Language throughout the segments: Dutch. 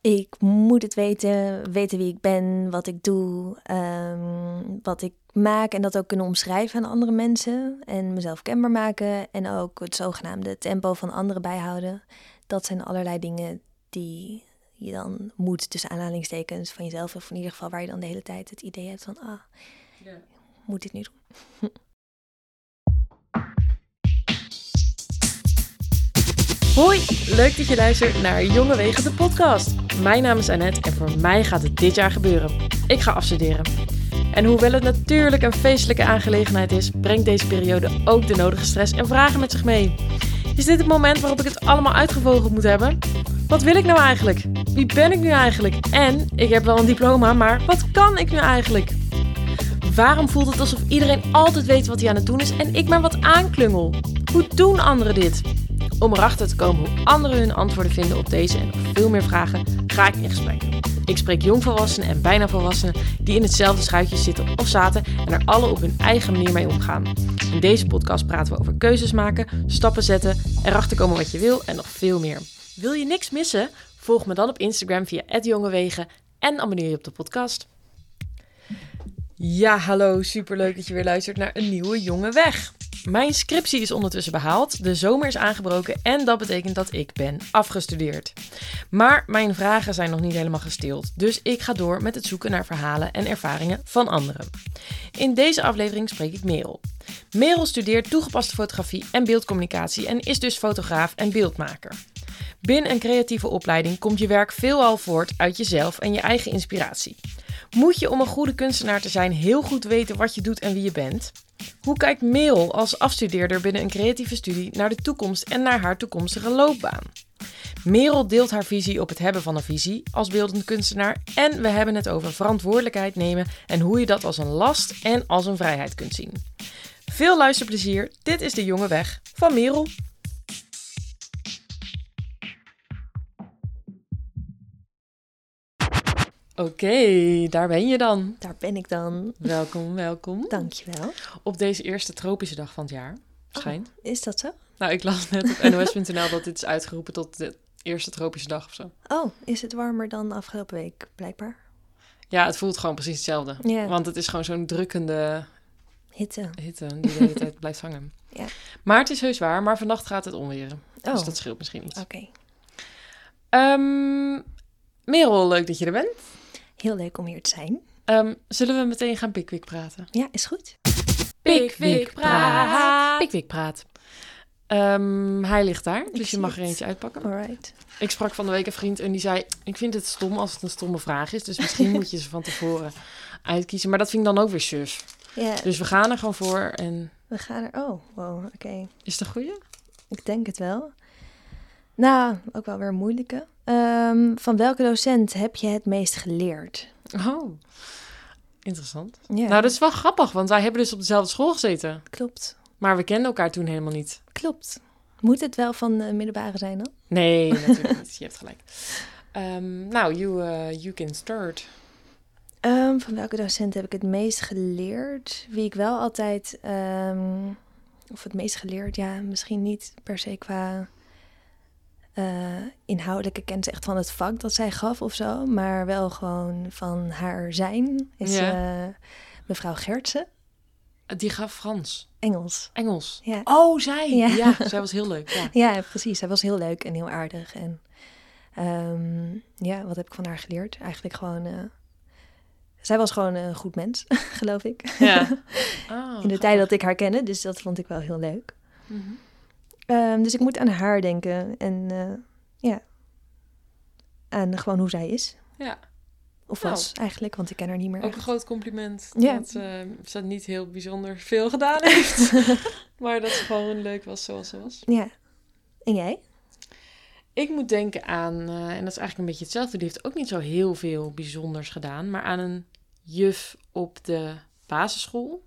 ik moet het weten, weten wie ik ben, wat ik doe, ehm, wat ik maak en dat ook kunnen omschrijven aan andere mensen en mezelf kenbaar maken en ook het zogenaamde tempo van anderen bijhouden. Dat zijn allerlei dingen die je dan moet tussen aanhalingstekens van jezelf of in ieder geval waar je dan de hele tijd het idee hebt van ah, ja. moet dit nu doen. Hoi, leuk dat je luistert naar Jonge Wegen de podcast. Mijn naam is Annette en voor mij gaat het dit jaar gebeuren. Ik ga afstuderen. En hoewel het natuurlijk een feestelijke aangelegenheid is, brengt deze periode ook de nodige stress en vragen met zich mee. Is dit het moment waarop ik het allemaal uitgevogeld moet hebben? Wat wil ik nou eigenlijk? Wie ben ik nu eigenlijk? En ik heb wel een diploma, maar wat kan ik nu eigenlijk? Waarom voelt het alsof iedereen altijd weet wat hij aan het doen is en ik maar wat aanklungel? Hoe doen anderen dit? Om erachter te komen hoe anderen hun antwoorden vinden op deze en nog veel meer vragen, ga ik in gesprek. Ik spreek jongvolwassenen en bijna volwassenen die in hetzelfde schuitje zitten of zaten en er alle op hun eigen manier mee omgaan. In deze podcast praten we over keuzes maken, stappen zetten, erachter komen wat je wil en nog veel meer. Wil je niks missen? Volg me dan op Instagram via @jongewegen en abonneer je op de podcast. Ja, hallo, superleuk dat je weer luistert naar een nieuwe Jonge Weg. Mijn scriptie is ondertussen behaald, de zomer is aangebroken en dat betekent dat ik ben afgestudeerd. Maar mijn vragen zijn nog niet helemaal gestild, dus ik ga door met het zoeken naar verhalen en ervaringen van anderen. In deze aflevering spreek ik Merel. Merel studeert toegepaste fotografie en beeldcommunicatie en is dus fotograaf en beeldmaker. Binnen een creatieve opleiding komt je werk veelal voort uit jezelf en je eigen inspiratie. Moet je om een goede kunstenaar te zijn heel goed weten wat je doet en wie je bent? Hoe kijkt Merel als afstudeerder binnen een creatieve studie naar de toekomst en naar haar toekomstige loopbaan? Merel deelt haar visie op het hebben van een visie als beeldend kunstenaar en we hebben het over verantwoordelijkheid nemen en hoe je dat als een last en als een vrijheid kunt zien. Veel luisterplezier, dit is de jonge weg van Merel. Oké, daar ben je dan. Daar ben ik dan. Welkom, welkom. Dankjewel. Op deze eerste tropische dag van het jaar, schijnt. Oh, is dat zo? Nou, ik las net op nos.nl dat dit is uitgeroepen tot de eerste tropische dag of zo. Oh, is het warmer dan afgelopen week, blijkbaar? Ja, het voelt gewoon precies hetzelfde. Want het is gewoon zo'n drukkende Hitte. hitte die de hele tijd blijft hangen. Ja. Maar het is heus waar, maar vannacht gaat het onweren. Oh, Dus dat scheelt misschien iets. oké. Ehm Merel, leuk dat je er bent. Heel leuk om hier te zijn. Ehm, zullen we meteen gaan Pickwick praten? Ja, is goed. Pickwick praat. Pickwick praat. Ehm, hij ligt daar, dus je mag er eentje uitpakken. Alright. Ik sprak van de week een vriend en die zei... Ik vind het stom als het een stomme vraag is. Dus misschien moet je ze van tevoren uitkiezen. Maar dat vind ik dan ook weer suf. Ja, Dus we gaan er gewoon voor. En we gaan er... Oh, wow, oké. is het een goeie? Ik denk het wel. Nou, ook wel weer een moeilijke. Ehm, van welke docent heb je het meest geleerd? Oh, interessant. Ja, Nou, dat is wel grappig, want wij hebben dus op dezelfde school gezeten. klopt. Maar we kenden elkaar toen helemaal niet. Klopt. Moet het wel van de middelbare zijn dan? Nee, natuurlijk niet. Je hebt gelijk. Ehm, nou, you, eh, you can start. Ehm, van welke docent heb ik het meest geleerd? Wie ik wel altijd, of het meest geleerd, ja, misschien niet per se qua eh, inhoudelijke kennis echt van het vak dat zij gaf of zo, maar wel gewoon van haar zijn, is Ja. eh, mevrouw Gertsen, Die gaf Frans. Engels. Engels. Ja. Oh, zij. Ja. Ja. zij was heel leuk. Ja. Ja, precies. Zij was heel leuk en heel aardig. En ehm, ja, wat heb ik van haar geleerd? Eigenlijk gewoon. eh, zij was gewoon een goed mens, geloof ik. Ja. Oh, In de tijd dat ik haar kende, dus dat vond ik wel heel leuk. Mhm. Ehm, dus ik moet aan haar denken en eh, ja, aan gewoon hoe zij is. Ja, Of Nou. was eigenlijk, want ik ken haar niet meer. ook een groot compliment. Ja. Dat eh, ze niet heel bijzonder veel gedaan heeft. maar dat ze gewoon leuk was zoals ze was. Ja. En jij? Ik moet denken aan, eh, en dat is eigenlijk een beetje hetzelfde, die heeft ook niet zo heel veel bijzonders gedaan, maar aan een juf op de basisschool,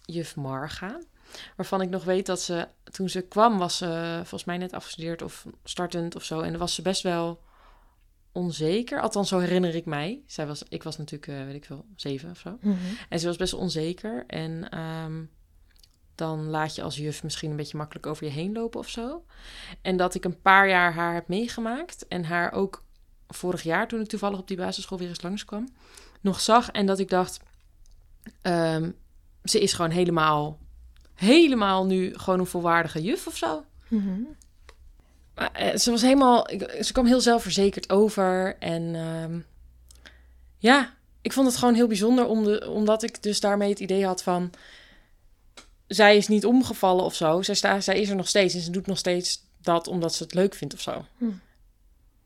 juf Marga, waarvan ik nog weet dat ze, toen ze kwam, was ze volgens mij net afgestudeerd of startend of zo, en dan was ze best wel onzeker, althans zo herinner ik mij. Zij was, ik was natuurlijk, eh, weet ik veel, zeven of zo. En ze was best wel onzeker. En ehm, dan laat je als juf misschien een beetje makkelijk over je heen lopen of zo. En dat ik een paar jaar haar heb meegemaakt en haar ook vorig jaar, toen ik toevallig op die basisschool weer eens langskwam, nog zag. En dat ik dacht, ehm, ze is gewoon helemaal, helemaal nu gewoon een volwaardige juf of zo. Mhm. Maar, eh, ze was helemaal, ze kwam heel zelfverzekerd over. En ehm, ja, ik vond het gewoon heel bijzonder, om de, omdat ik dus daarmee het idee had van, zij is niet omgevallen of zo. Zij, sta, zij is er nog steeds en ze doet nog steeds dat omdat ze het leuk vindt of zo. Hm.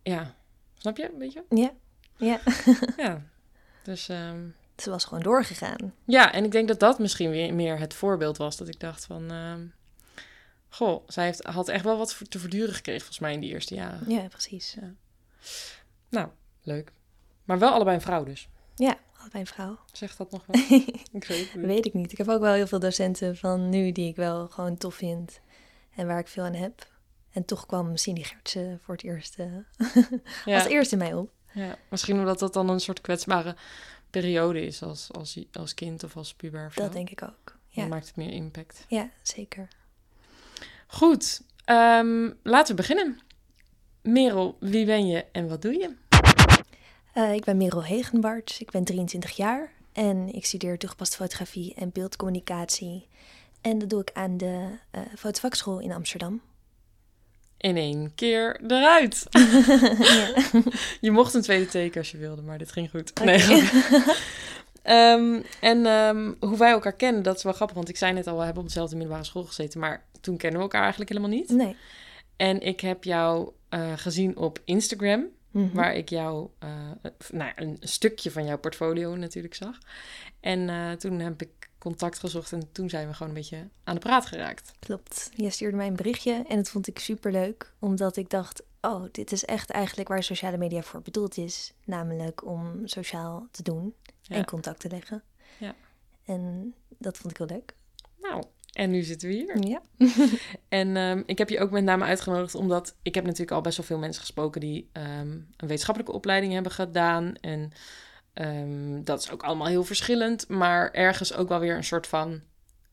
Ja, snap je? Weet je? Ja, ja. Ja. Dus ehm, Ze was gewoon doorgegaan. ja, en ik denk dat dat misschien weer meer het voorbeeld was. Dat ik dacht van, ehm, goh, zij heeft, had echt wel wat te verduren gekregen volgens mij in die eerste jaren. Ja, precies. Nou, leuk. Maar wel allebei een vrouw dus. Ja, allebei een vrouw. Zegt dat nog wel? ik weet het. Weet ik niet. Ik heb ook wel heel veel docenten van nu die ik wel gewoon tof vind. En waar ik veel aan heb. En toch kwam Cindy Gertsen voor het eerst eh, Ja, als eerste mij op. ja, misschien omdat dat dan een soort kwetsbare periode is als, als, als kind of als puber. of zo. Dat denk ik ook. Dan Ja, maakt het meer impact. ja zeker. Goed, ehm, laten we beginnen. Merel, wie ben je en wat doe je? Eh, ik ben Merel Hegenbart. Ik ben 23 jaar. En ik studeer toegepaste fotografie en beeldcommunicatie. En dat doe ik aan de eh fotovakschool in Amsterdam. In één keer eruit. ja. Je mocht een tweede teken als je wilde, maar dit ging goed. Nee. Ehm, en ehm, hoe wij elkaar kennen, dat is wel grappig. Want ik zei net al, we hebben op dezelfde middelbare school gezeten. Maar toen kennen we elkaar eigenlijk helemaal niet. Nee. En ik heb jou eh, gezien op Instagram. Mhm. Waar ik jou, eh, nou, een stukje van jouw portfolio natuurlijk zag. En eh, toen heb ik contact gezocht en toen zijn we gewoon een beetje aan de praat geraakt. Klopt. Je stuurde mij een berichtje en dat vond ik super leuk. Omdat ik dacht, oh, dit is echt eigenlijk waar sociale media voor bedoeld is. Namelijk om sociaal te doen Ja. en contact te leggen. Ja. En dat vond ik heel leuk. Nou, en nu zitten we hier. Ja. En ehm, ik heb je ook met name uitgenodigd omdat ik heb natuurlijk al best wel veel mensen gesproken die ehm, een wetenschappelijke opleiding hebben gedaan. En ehm, dat is ook allemaal heel verschillend, maar ergens ook wel weer een soort van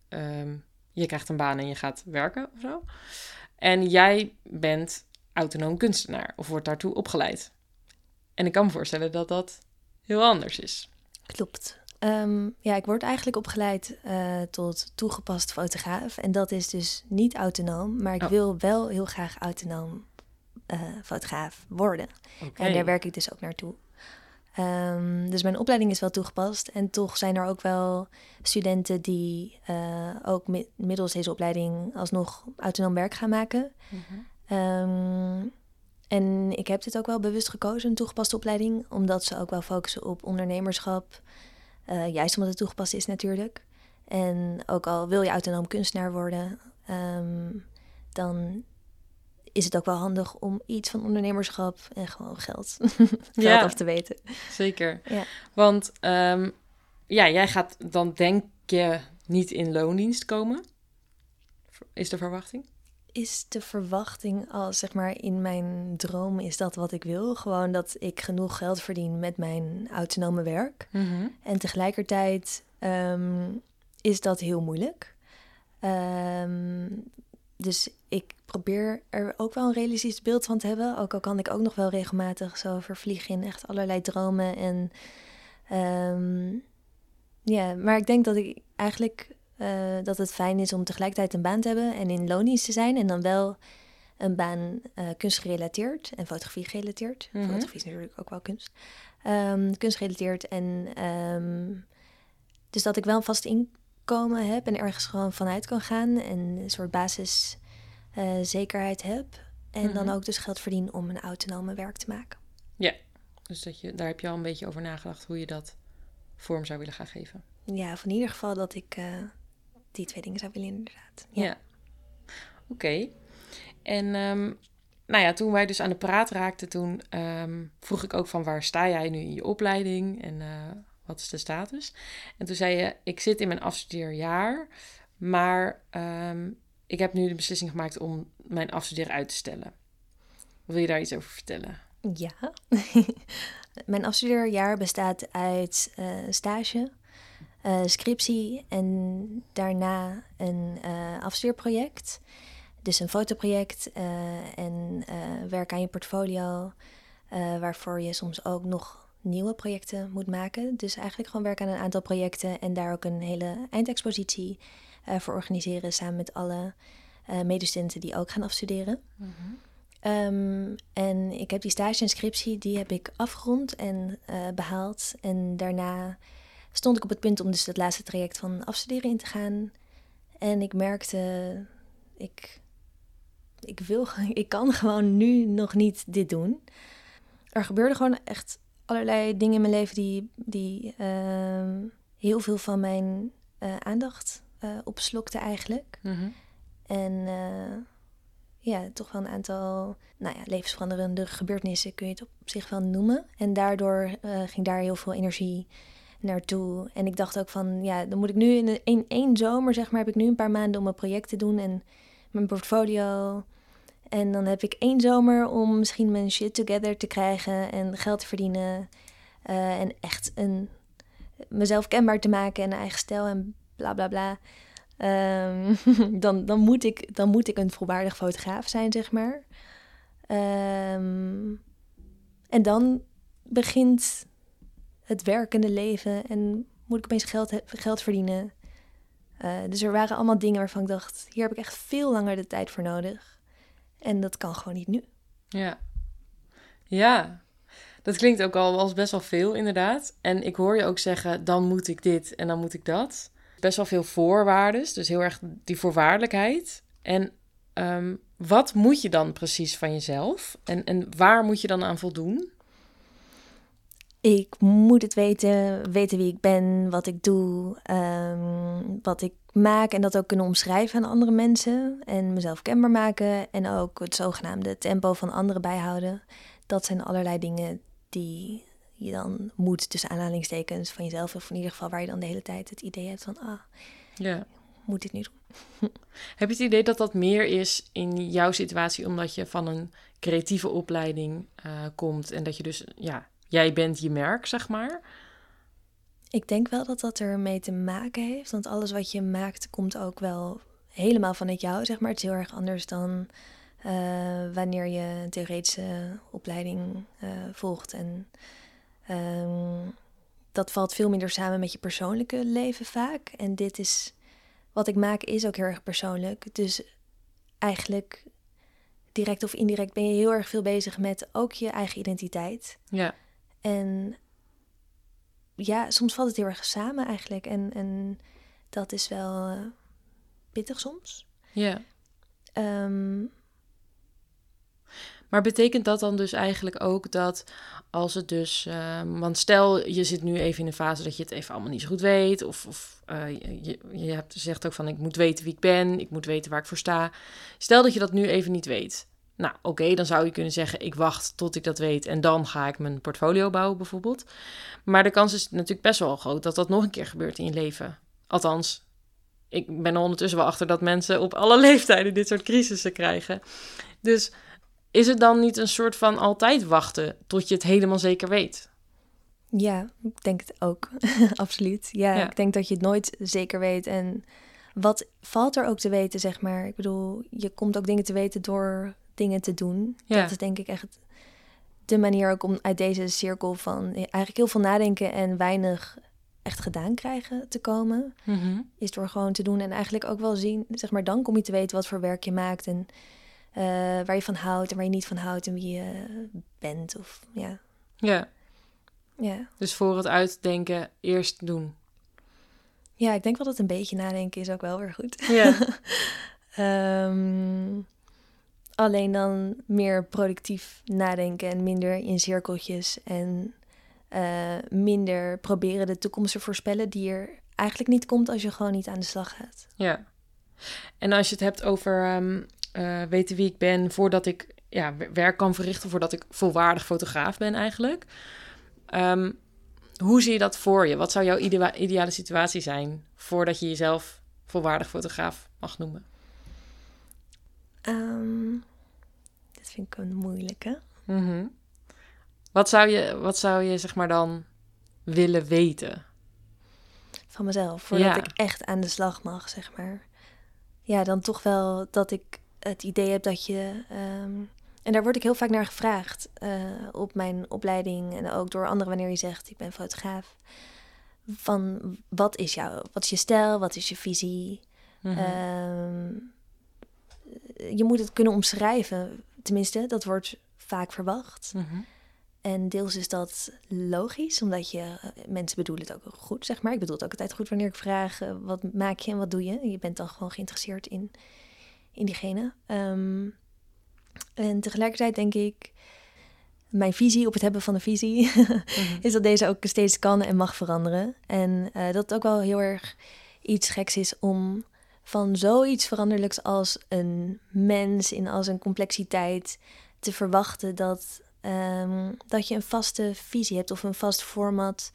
ehm, je krijgt een baan en je gaat werken of zo. En jij bent autonoom kunstenaar of wordt daartoe opgeleid. En ik kan me voorstellen dat dat heel anders is. Klopt. Ehm, ja, ik word eigenlijk opgeleid eh, tot toegepast fotograaf. En dat is dus niet autonoom, maar ik Oh. wil wel heel graag autonoom eh, fotograaf worden. En daar werk ik dus ook naartoe. Ehm, dus mijn opleiding is wel toegepast. En toch zijn er ook wel studenten die eh, ook mi- middels deze opleiding alsnog autonoom werk gaan maken. Mhm. Ehm, en ik heb dit ook wel bewust gekozen, een toegepaste opleiding, omdat ze ook wel focussen op ondernemerschap. Eh, juist omdat het toegepast is natuurlijk. En ook al wil je autonoom kunstenaar worden, ehm, dan is het ook wel handig om iets van ondernemerschap en gewoon geld, geld Ja. af te weten. Zeker. Ja. Want ehm, ja, jij gaat dan denk je niet in loondienst komen. Is de verwachting? Is de verwachting als zeg maar in mijn droom is dat wat ik wil? Gewoon dat ik genoeg geld verdien met mijn autonome werk. En tegelijkertijd ehm, is dat heel moeilijk. Ehm, dus ik probeer er ook wel een realistisch beeld van te hebben. Ook al kan ik ook nog wel regelmatig zo vervliegen in echt allerlei dromen. En ehm, ja, maar ik denk dat ik eigenlijk eh, dat het fijn is om tegelijkertijd een baan te hebben en in loondienst te zijn. En dan wel een baan eh kunstgerelateerd en fotografie gerelateerd. Mhm. Fotografie is natuurlijk ook wel kunst. Ehm kunstgerelateerd en ehm, dus dat ik wel een vast inkomen heb en ergens gewoon vanuit kan gaan en een soort basiszekerheid heb. En dan Mhm. ook dus geld verdienen om een autonome werk te maken. Dus dat je, daar heb je al een beetje over nagedacht hoe je dat vorm zou willen gaan geven. Ja, van in ieder geval dat ik eh, die twee dingen zou willen inderdaad. Ja. Oké. En ehm, nou ja, toen wij dus aan de praat raakten, toen ehm, vroeg ik ook van waar sta jij nu in je opleiding en eh, wat is de status? En toen zei je, ik zit in mijn afstudeerjaar, maar ehm, ik heb nu de beslissing gemaakt om mijn afstuderen uit te stellen. Wil je daar iets over vertellen? Ja. Mijn afstudeerjaar bestaat uit eh, stage, eh, scriptie en daarna een eh afstudeerproject. Dus een fotoproject en werk aan je portfolio. waarvoor je soms ook nog nieuwe projecten moet maken. Dus eigenlijk gewoon werken aan een aantal projecten en daar ook een hele eindexpositie uh, voor organiseren samen met alle uh, medestudenten die ook gaan afstuderen. um, en ik heb die stage en scriptie, die heb ik afgerond en behaald. En daarna stond ik op het punt om dus het laatste traject van afstuderen in te gaan. En ik merkte, ik, ik wil, ik kan gewoon nu nog niet dit doen. Er gebeurde gewoon echt allerlei dingen in mijn leven die, die uh, heel veel van mijn uh, aandacht uh, opslokten eigenlijk. Mm -hmm. En uh, ja, toch wel een aantal nou ja, levensveranderende gebeurtenissen kun je het op zich wel noemen. En daardoor ging daar heel veel energie naartoe. En ik dacht ook van, ja, dan moet ik nu in, in één zomer, zeg maar, heb ik nu een paar maanden om mijn project te doen en mijn portfolio. En dan heb ik één zomer om misschien mijn shit together te krijgen en geld te verdienen. Uh, en echt een, mezelf kenbaar te maken en een eigen stijl en bla bla bla. Um, dan, dan, moet ik, dan moet ik een volwaardig fotograaf zijn, zeg maar. Um, en dan begint het werkende leven en moet ik opeens geld, geld verdienen. Uh, dus er waren allemaal dingen waarvan ik dacht, hier heb ik echt veel langer de tijd voor nodig. En dat kan gewoon niet nu. Ja. Ja. Dat klinkt ook al als best wel veel, inderdaad. En ik hoor je ook zeggen, dan moet ik dit en dan moet ik dat. Best wel veel voorwaarden, dus heel erg die voorwaardelijkheid. En um, wat moet je dan precies van jezelf? En, en waar moet je dan aan voldoen? Ik moet het weten, weten wie ik ben, wat ik doe, um, wat ik maak en dat ook kunnen omschrijven aan andere mensen en mezelf kenbaar maken en ook het zogenaamde tempo van anderen bijhouden. Dat zijn allerlei dingen die je dan moet tussen aanhalingstekens van jezelf of in ieder geval waar je dan de hele tijd het idee hebt van ah, ja. moet dit nu doen. Heb je het idee dat dat meer is in jouw situatie omdat je van een creatieve opleiding uh, komt en dat je dus ja jij bent je merk, zeg maar? Ik denk wel dat dat ermee te maken heeft. Want alles wat je maakt komt ook wel helemaal vanuit jou, zeg maar. Het is heel erg anders dan uh, wanneer je een theoretische opleiding uh, volgt. En um, dat valt veel minder samen met je persoonlijke leven vaak. En dit is, wat ik maak is ook heel erg persoonlijk. Dus eigenlijk direct of indirect ben je heel erg veel bezig met ook je eigen identiteit. Ja. En ja, soms valt het heel erg samen eigenlijk. En, en dat is wel uh, pittig soms. Ja. Um, maar betekent dat dan dus eigenlijk ook dat als het dus... Uh, want stel, je zit nu even in een fase dat je het even allemaal niet zo goed weet... of, of uh, je, je hebt, zegt ook van ik moet weten wie ik ben, ik moet weten waar ik voor sta. Stel dat je dat nu even niet weet. Nou, oké, dan zou je kunnen zeggen: ik wacht tot ik dat weet en dan ga ik mijn portfolio bouwen, bijvoorbeeld. Maar de kans is natuurlijk best wel groot dat dat nog een keer gebeurt in je leven. Althans, ik ben er ondertussen wel achter dat mensen op alle leeftijden dit soort crisissen krijgen. Dus is het dan niet een soort van altijd wachten tot je het helemaal zeker weet? Ja, ik denk het ook. Absoluut. Ja, ja, ik denk dat je het nooit zeker weet. En wat valt er ook te weten, zeg maar? Ik bedoel, je komt ook dingen te weten door dingen te doen. Ja. Dat is denk ik echt de manier ook om uit deze cirkel van eigenlijk heel veel nadenken en weinig echt gedaan krijgen te komen. Mm Is door gewoon te doen en eigenlijk ook wel zien, zeg maar, dan kom je te weten wat voor werk je maakt en uh, waar je van houdt en waar je niet van houdt en wie je bent. Of ja. Ja. Ja. Dus voor het uitdenken eerst doen. Ja, ik denk wel dat een beetje nadenken is ook wel weer goed. Ja. um, Alleen dan meer productief nadenken en minder in cirkeltjes en uh, minder proberen de toekomst te voorspellen die er eigenlijk niet komt als je gewoon niet aan de slag gaat. Ja. En als je het hebt over um, uh, weten wie ik ben voordat ik ja, werk kan verrichten, voordat ik volwaardig fotograaf ben eigenlijk. Um, hoe zie je dat voor je? Wat zou jouw ideale situatie zijn voordat je jezelf volwaardig fotograaf mag noemen? Um, dit vind ik een moeilijke. Mm wat, zou je, wat zou je zeg maar dan willen weten? Van mezelf, voordat ik echt aan de slag mag, zeg maar. Ja, dan toch wel dat ik het idee heb dat je um, en daar word ik heel vaak naar gevraagd eh, op mijn opleiding en ook door anderen wanneer je zegt ik ben fotograaf. Van wat is jouw, wat is je stijl, wat is je visie? Mhm. Ehm, je moet het kunnen omschrijven, tenminste, dat wordt vaak verwacht. Mhm. En deels is dat logisch, omdat je eh, mensen bedoelen het ook goed, zeg maar. Ik bedoel het ook altijd goed wanneer ik vraag eh, wat maak je en wat doe je. Je bent dan gewoon geïnteresseerd in, in diegene. Ehm, en tegelijkertijd denk ik, mijn visie op het hebben van een visie, is dat deze ook steeds kan en mag veranderen. En eh, dat het ook wel heel erg iets geks is om van zoiets veranderlijks als een mens in al zijn complexiteit te verwachten dat, ehm, dat je een vaste visie hebt of een vast format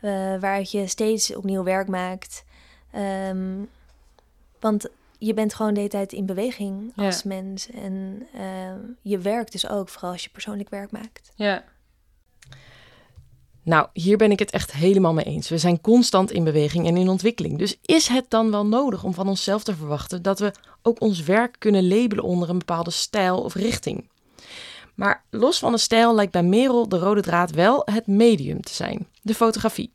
eh, waaruit je steeds opnieuw werk maakt. Ehm, want je bent gewoon de hele tijd in beweging Ja. als mens. En ehm, je werkt dus ook, vooral als je persoonlijk werk maakt. Ja. Nou, hier ben ik het echt helemaal mee eens. We zijn constant in beweging en in ontwikkeling. Dus is het dan wel nodig om van onszelf te verwachten dat we ook ons werk kunnen labelen onder een bepaalde stijl of richting? Maar los van de stijl lijkt bij Merel de rode draad wel het medium te zijn, de fotografie.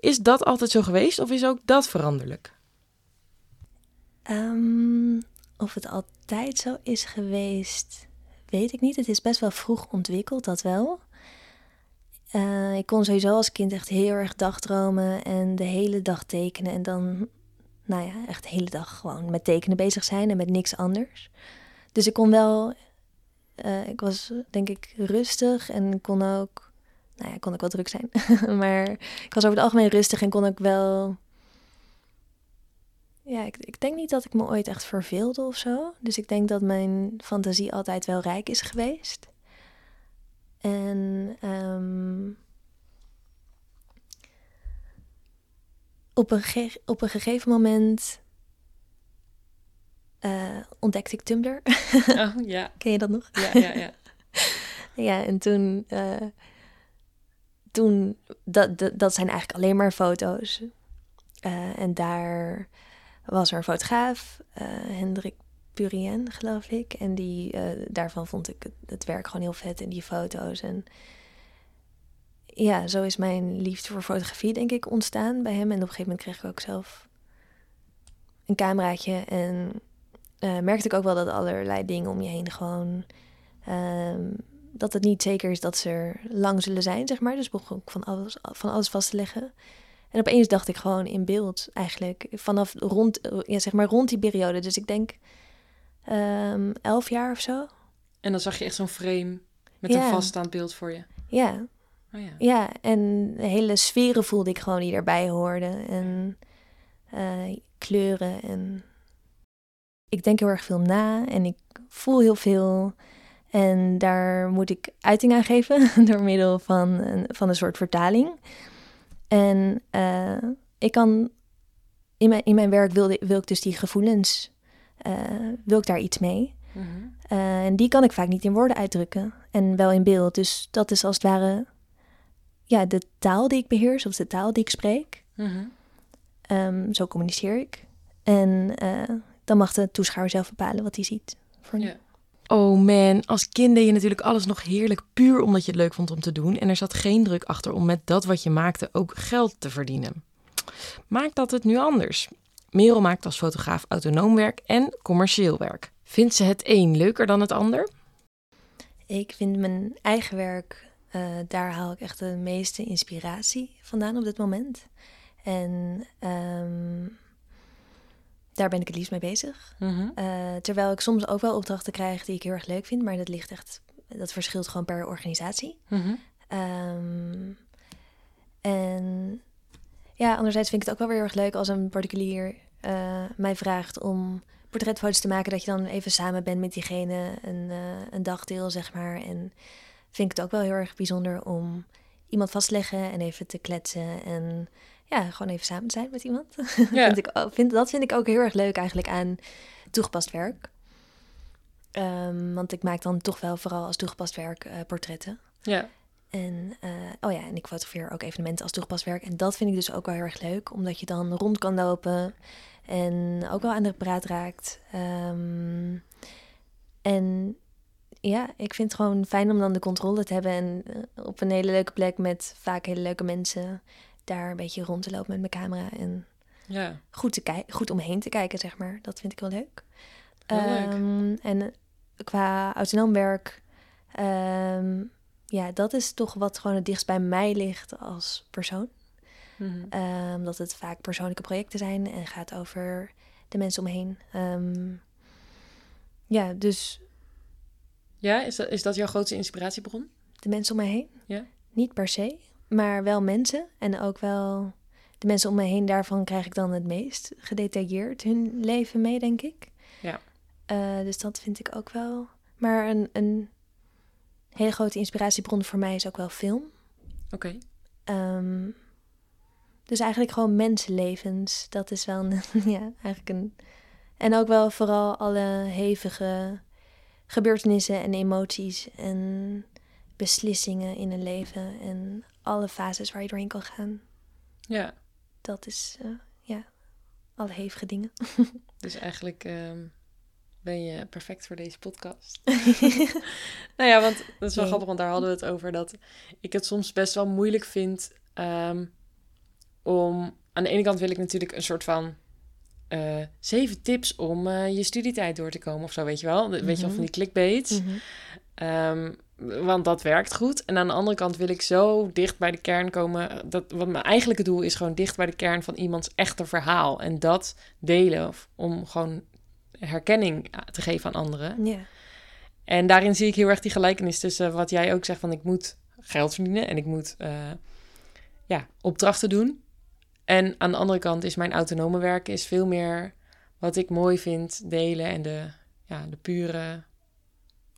Is dat altijd zo geweest of is ook dat veranderlijk? Ehm, of het altijd zo is geweest, weet ik niet. Het is best wel vroeg ontwikkeld, dat wel. Eh, ik kon sowieso als kind echt heel erg dagdromen en de hele dag tekenen. En dan, nou ja, echt de hele dag gewoon met tekenen bezig zijn en met niks anders. Dus ik kon wel, eh, ik was denk ik rustig en ik kon ook, nou ja, ik kon ook wel druk zijn. maar ik was over het algemeen rustig en kon ook wel ja, ik, ik denk niet dat ik me ooit echt verveelde of zo. Dus ik denk dat mijn fantasie altijd wel rijk is geweest. En ehm, op, een ge- op een gegeven moment eh, ontdekte ik Tumblr. Oh, ja, Ken je dat nog? ja, ja, ja. Ja, en toen, eh, toen dat, dat, dat zijn eigenlijk alleen maar foto's. Eh, en daar was er een fotograaf, Hendrik Purien, geloof ik. En die, eh, daarvan vond ik het, het werk gewoon heel vet en die foto's. En ja, zo is mijn liefde voor fotografie, denk ik, ontstaan bij hem. En op een gegeven moment kreeg ik ook zelf een cameraatje. En eh, merkte ik ook wel dat allerlei dingen om je heen gewoon... ehm, dat het niet zeker is dat ze er lang zullen zijn, zeg maar. Dus begon ik van alles, van alles vast te leggen. En opeens dacht ik gewoon in beeld, eigenlijk. Vanaf rond, ja, zeg maar rond die periode. Dus ik denk ehm, elf jaar of zo. En dan zag je echt zo'n frame met Ja. een vaststaand beeld voor je. Ja, Oh ja. ja. En de hele sferen voelde ik gewoon die erbij hoorden. En eh, kleuren. En ik denk heel erg veel na. En ik voel heel veel. En daar moet ik uiting aan geven door middel van een, van een soort vertaling. En eh, ik kan in mijn, in mijn werk wil, wil ik dus die gevoelens, eh, wil ik daar iets mee. Mhm. Eh, en die kan ik vaak niet in woorden uitdrukken en wel in beeld. Dus dat is als het ware ja, de taal die ik beheers of de taal die ik spreek. Mhm. Ehm, zo communiceer ik. En eh, dan mag de toeschouwer zelf bepalen wat hij ziet. Voor Ja. Oh man, als kind deed je natuurlijk alles nog heerlijk puur omdat je het leuk vond om te doen. En er zat geen druk achter om met dat wat je maakte ook geld te verdienen. Maakt dat het nu anders? Merel maakt als fotograaf autonoom werk en commercieel werk. Vindt ze het een leuker dan het ander? Ik vind mijn eigen werk, eh, daar haal ik echt de meeste inspiratie vandaan op dit moment. En ehm, daar ben ik het liefst mee bezig. Mhm. Eh, terwijl ik soms ook wel opdrachten krijg die ik heel erg leuk vind, maar dat ligt echt, dat verschilt gewoon per organisatie. Mhm. Ehm, en ja, anderzijds vind ik het ook wel weer heel erg leuk als een particulier eh, mij vraagt om portretfoto's te maken, dat je dan even samen bent met diegene een, eh, een dagdeel, zeg maar. En vind ik het ook wel heel erg bijzonder om iemand vast te leggen en even te kletsen en ja, gewoon even samen zijn met iemand. Ja. vind ik, vind, dat vind ik ook heel erg leuk eigenlijk aan toegepast werk. Ehm, want ik maak dan toch wel vooral als toegepast werk eh, portretten. Ja. En, eh, oh ja, en ik fotografeer ook evenementen als toegepast werk. En dat vind ik dus ook wel heel erg leuk, omdat je dan rond kan lopen en ook wel aan de praat raakt. Ehm, en ja, ik vind het gewoon fijn om dan de controle te hebben en eh, op een hele leuke plek met vaak hele leuke mensen daar een beetje rond te lopen met mijn camera en Ja, goed, te kijken, goed omheen te kijken, zeg maar. Dat vind ik wel leuk. Heel leuk. Ehm, en qua autonoom werk, ehm, ja, dat is toch wat gewoon het dichtst bij mij ligt als persoon. Mhm. Ehm, dat het vaak persoonlijke projecten zijn en gaat over de mensen omheen. Ehm, ja, dus ja is, dat, is dat jouw grootste inspiratiebron? de mensen om mij heen. Ja. Niet per se, maar wel mensen. En ook wel de mensen om me heen, daarvan krijg ik dan het meest gedetailleerd hun leven mee, denk ik. Ja. Eh, dus dat vind ik ook wel. Maar een, een hele grote inspiratiebron voor mij is ook wel film. Oké. Ehm, dus eigenlijk gewoon mensenlevens. Dat is wel een, ja, eigenlijk een. En ook wel vooral alle hevige gebeurtenissen en emoties en beslissingen in een leven en alle fases waar je doorheen kan gaan. Ja, Dat is, eh, ja, alle hevige dingen. dus eigenlijk ehm, ben je perfect voor deze podcast. nou ja, want dat is wel Nee. grappig, want daar hadden we het over dat ik het soms best wel moeilijk vind ehm, om... Aan de ene kant wil ik natuurlijk een soort van eh, zeven tips om eh, je studietijd door te komen of zo, weet je wel? Weet je wel, Mhm. van die clickbait. Mhm. Ehm, want dat werkt goed. En aan de andere kant wil ik zo dicht bij de kern komen. Dat, wat mijn eigenlijke doel is gewoon dicht bij de kern van iemands echte verhaal. En dat delen of- om gewoon herkenning te geven aan anderen. Ja, En daarin zie ik heel erg die gelijkenis tussen wat jij ook zegt van ik moet geld verdienen en ik moet eh, ja, opdrachten doen. En aan de andere kant is mijn autonome werken is veel meer wat ik mooi vind delen en de, ja, de pure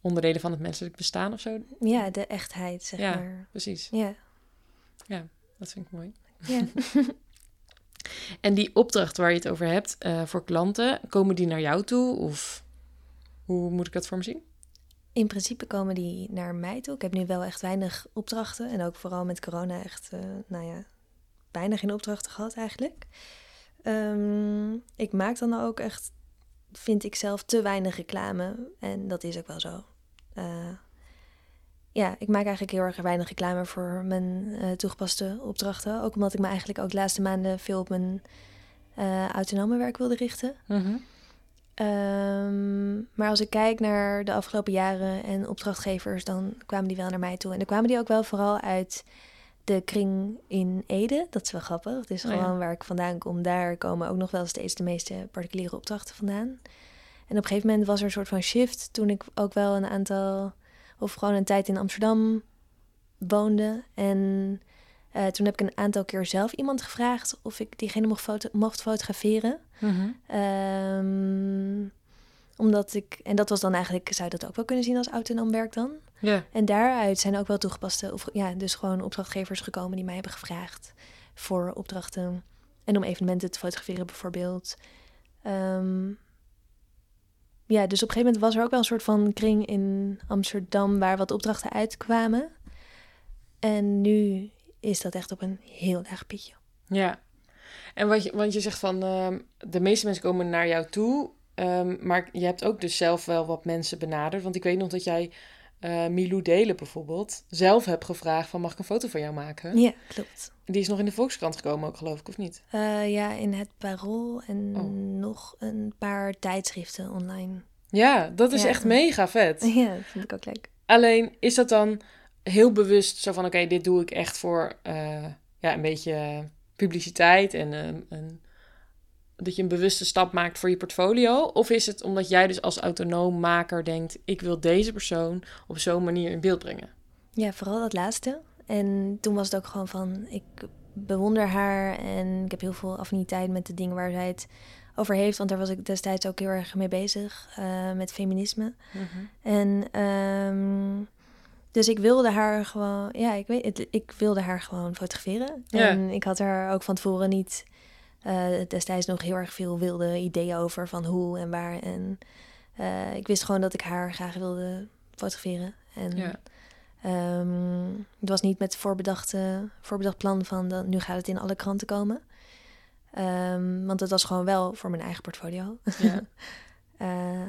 onderdelen van het menselijk bestaan of zo. ja de echtheid, zeg Ja. maar. Precies, Ja, dat vind ik mooi. ja. En die opdracht waar je het over hebt eh, voor klanten, komen die naar jou toe of hoe moet ik dat voor me zien? In principe komen die naar mij toe. Ik heb nu wel echt weinig opdrachten. En ook vooral met corona echt, eh, nou ja, bijna geen opdrachten gehad eigenlijk. Ehm, ik maak dan ook echt, vind ik zelf, te weinig reclame. En dat is ook wel zo. Eh, ja, ik maak eigenlijk heel erg weinig reclame voor mijn eh, toegepaste opdrachten. Ook omdat ik me eigenlijk ook de laatste maanden veel op mijn eh, autonome werk wilde richten. Ehm, maar als ik kijk naar de afgelopen jaren en opdrachtgevers, dan kwamen die wel naar mij toe. En dan kwamen die ook wel vooral uit de kring in Ede. Dat is wel grappig. Het is Oh ja. gewoon waar ik vandaan kom. Daar komen ook nog wel steeds de meeste particuliere opdrachten vandaan. En op een gegeven moment was er een soort van shift toen ik ook wel een aantal, of gewoon een tijd in Amsterdam woonde. En eh, toen heb ik een aantal keer zelf iemand gevraagd of ik diegene mocht, foto mocht fotograferen. Ehm, omdat ik, en dat was dan eigenlijk, zou je dat ook wel kunnen zien als autonoom werk dan. Ja, En daaruit zijn ook wel toegepaste, of ja, dus gewoon opdrachtgevers gekomen die mij hebben gevraagd voor opdrachten. En om evenementen te fotograferen bijvoorbeeld. Ehm, ja, dus op een gegeven moment was er ook wel een soort van kring in Amsterdam waar wat opdrachten uitkwamen. En nu is dat echt op een heel laag pitje. ja. En wat je, want je zegt van ehm, de meeste mensen komen naar jou toe, ehm, maar je hebt ook dus zelf wel wat mensen benaderd. Want ik weet nog dat jij eh, Milou Delen bijvoorbeeld zelf hebt gevraagd van mag ik een foto van jou maken? Ja, klopt. Die is nog in de Volkskrant gekomen ook geloof ik, of niet? Eh, ja, in het Parool en Oh. nog een paar tijdschriften online. Ja, dat is Ja. echt mega vet. Ja, dat vind ik ook leuk. Alleen is dat dan heel bewust zo van oké, dit doe ik echt voor eh, ja, een beetje publiciteit en een, dat je een bewuste stap maakt voor je portfolio? Of is het omdat jij dus als autonoom maker denkt, ik wil deze persoon op zo'n manier in beeld brengen? Ja, vooral dat laatste. En toen was het ook gewoon van, ik bewonder haar en ik heb heel veel affiniteit met de dingen waar zij het over heeft. Want daar was ik destijds ook heel erg mee bezig, eh, met feminisme. En ehm, dus ik wilde haar gewoon, ja, ik weet het, ik wilde haar gewoon fotograferen. Ja. En ik had er ook van tevoren niet eh, destijds nog heel erg veel wilde ideeën over van hoe en waar. En eh, ik wist gewoon dat ik haar graag wilde fotograferen. En Ja. ehm, het was niet met voorbedachte, voorbedacht plan van dan, nu gaat het in alle kranten komen. Ehm, want het was gewoon wel voor mijn eigen portfolio. Ja. Eh,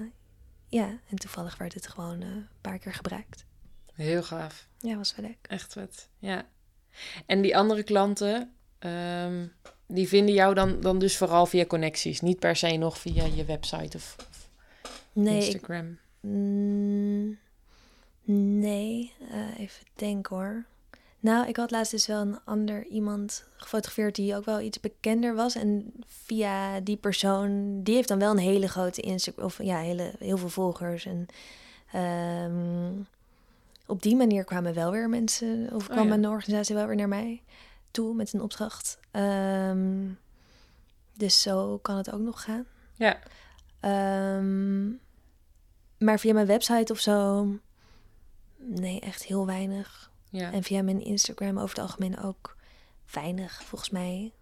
ja, en toevallig werd het gewoon een paar keer gebruikt. Heel gaaf. Ja, was wel leuk. Echt vet. Ja. En die andere klanten, ehm, die vinden jou dan, dan dus vooral via connecties. Niet per se nog via je website of, of Nee, ik- Instagram. Mm, nee, eh, even denken hoor. Nou, ik had laatst dus wel een ander iemand gefotografeerd die ook wel iets bekender was. En via die persoon, die heeft dan wel een hele grote Instagram, of ja, hele, heel veel volgers. En ehm, op die manier kwamen wel weer mensen, of Oh kwam ja. een organisatie wel weer naar mij toe met een opdracht. Ehm, dus zo kan het ook nog gaan. Ja. Ehm, maar via mijn website of zo, nee, echt heel weinig. Ja. En via mijn Instagram over het algemeen ook weinig, volgens mij.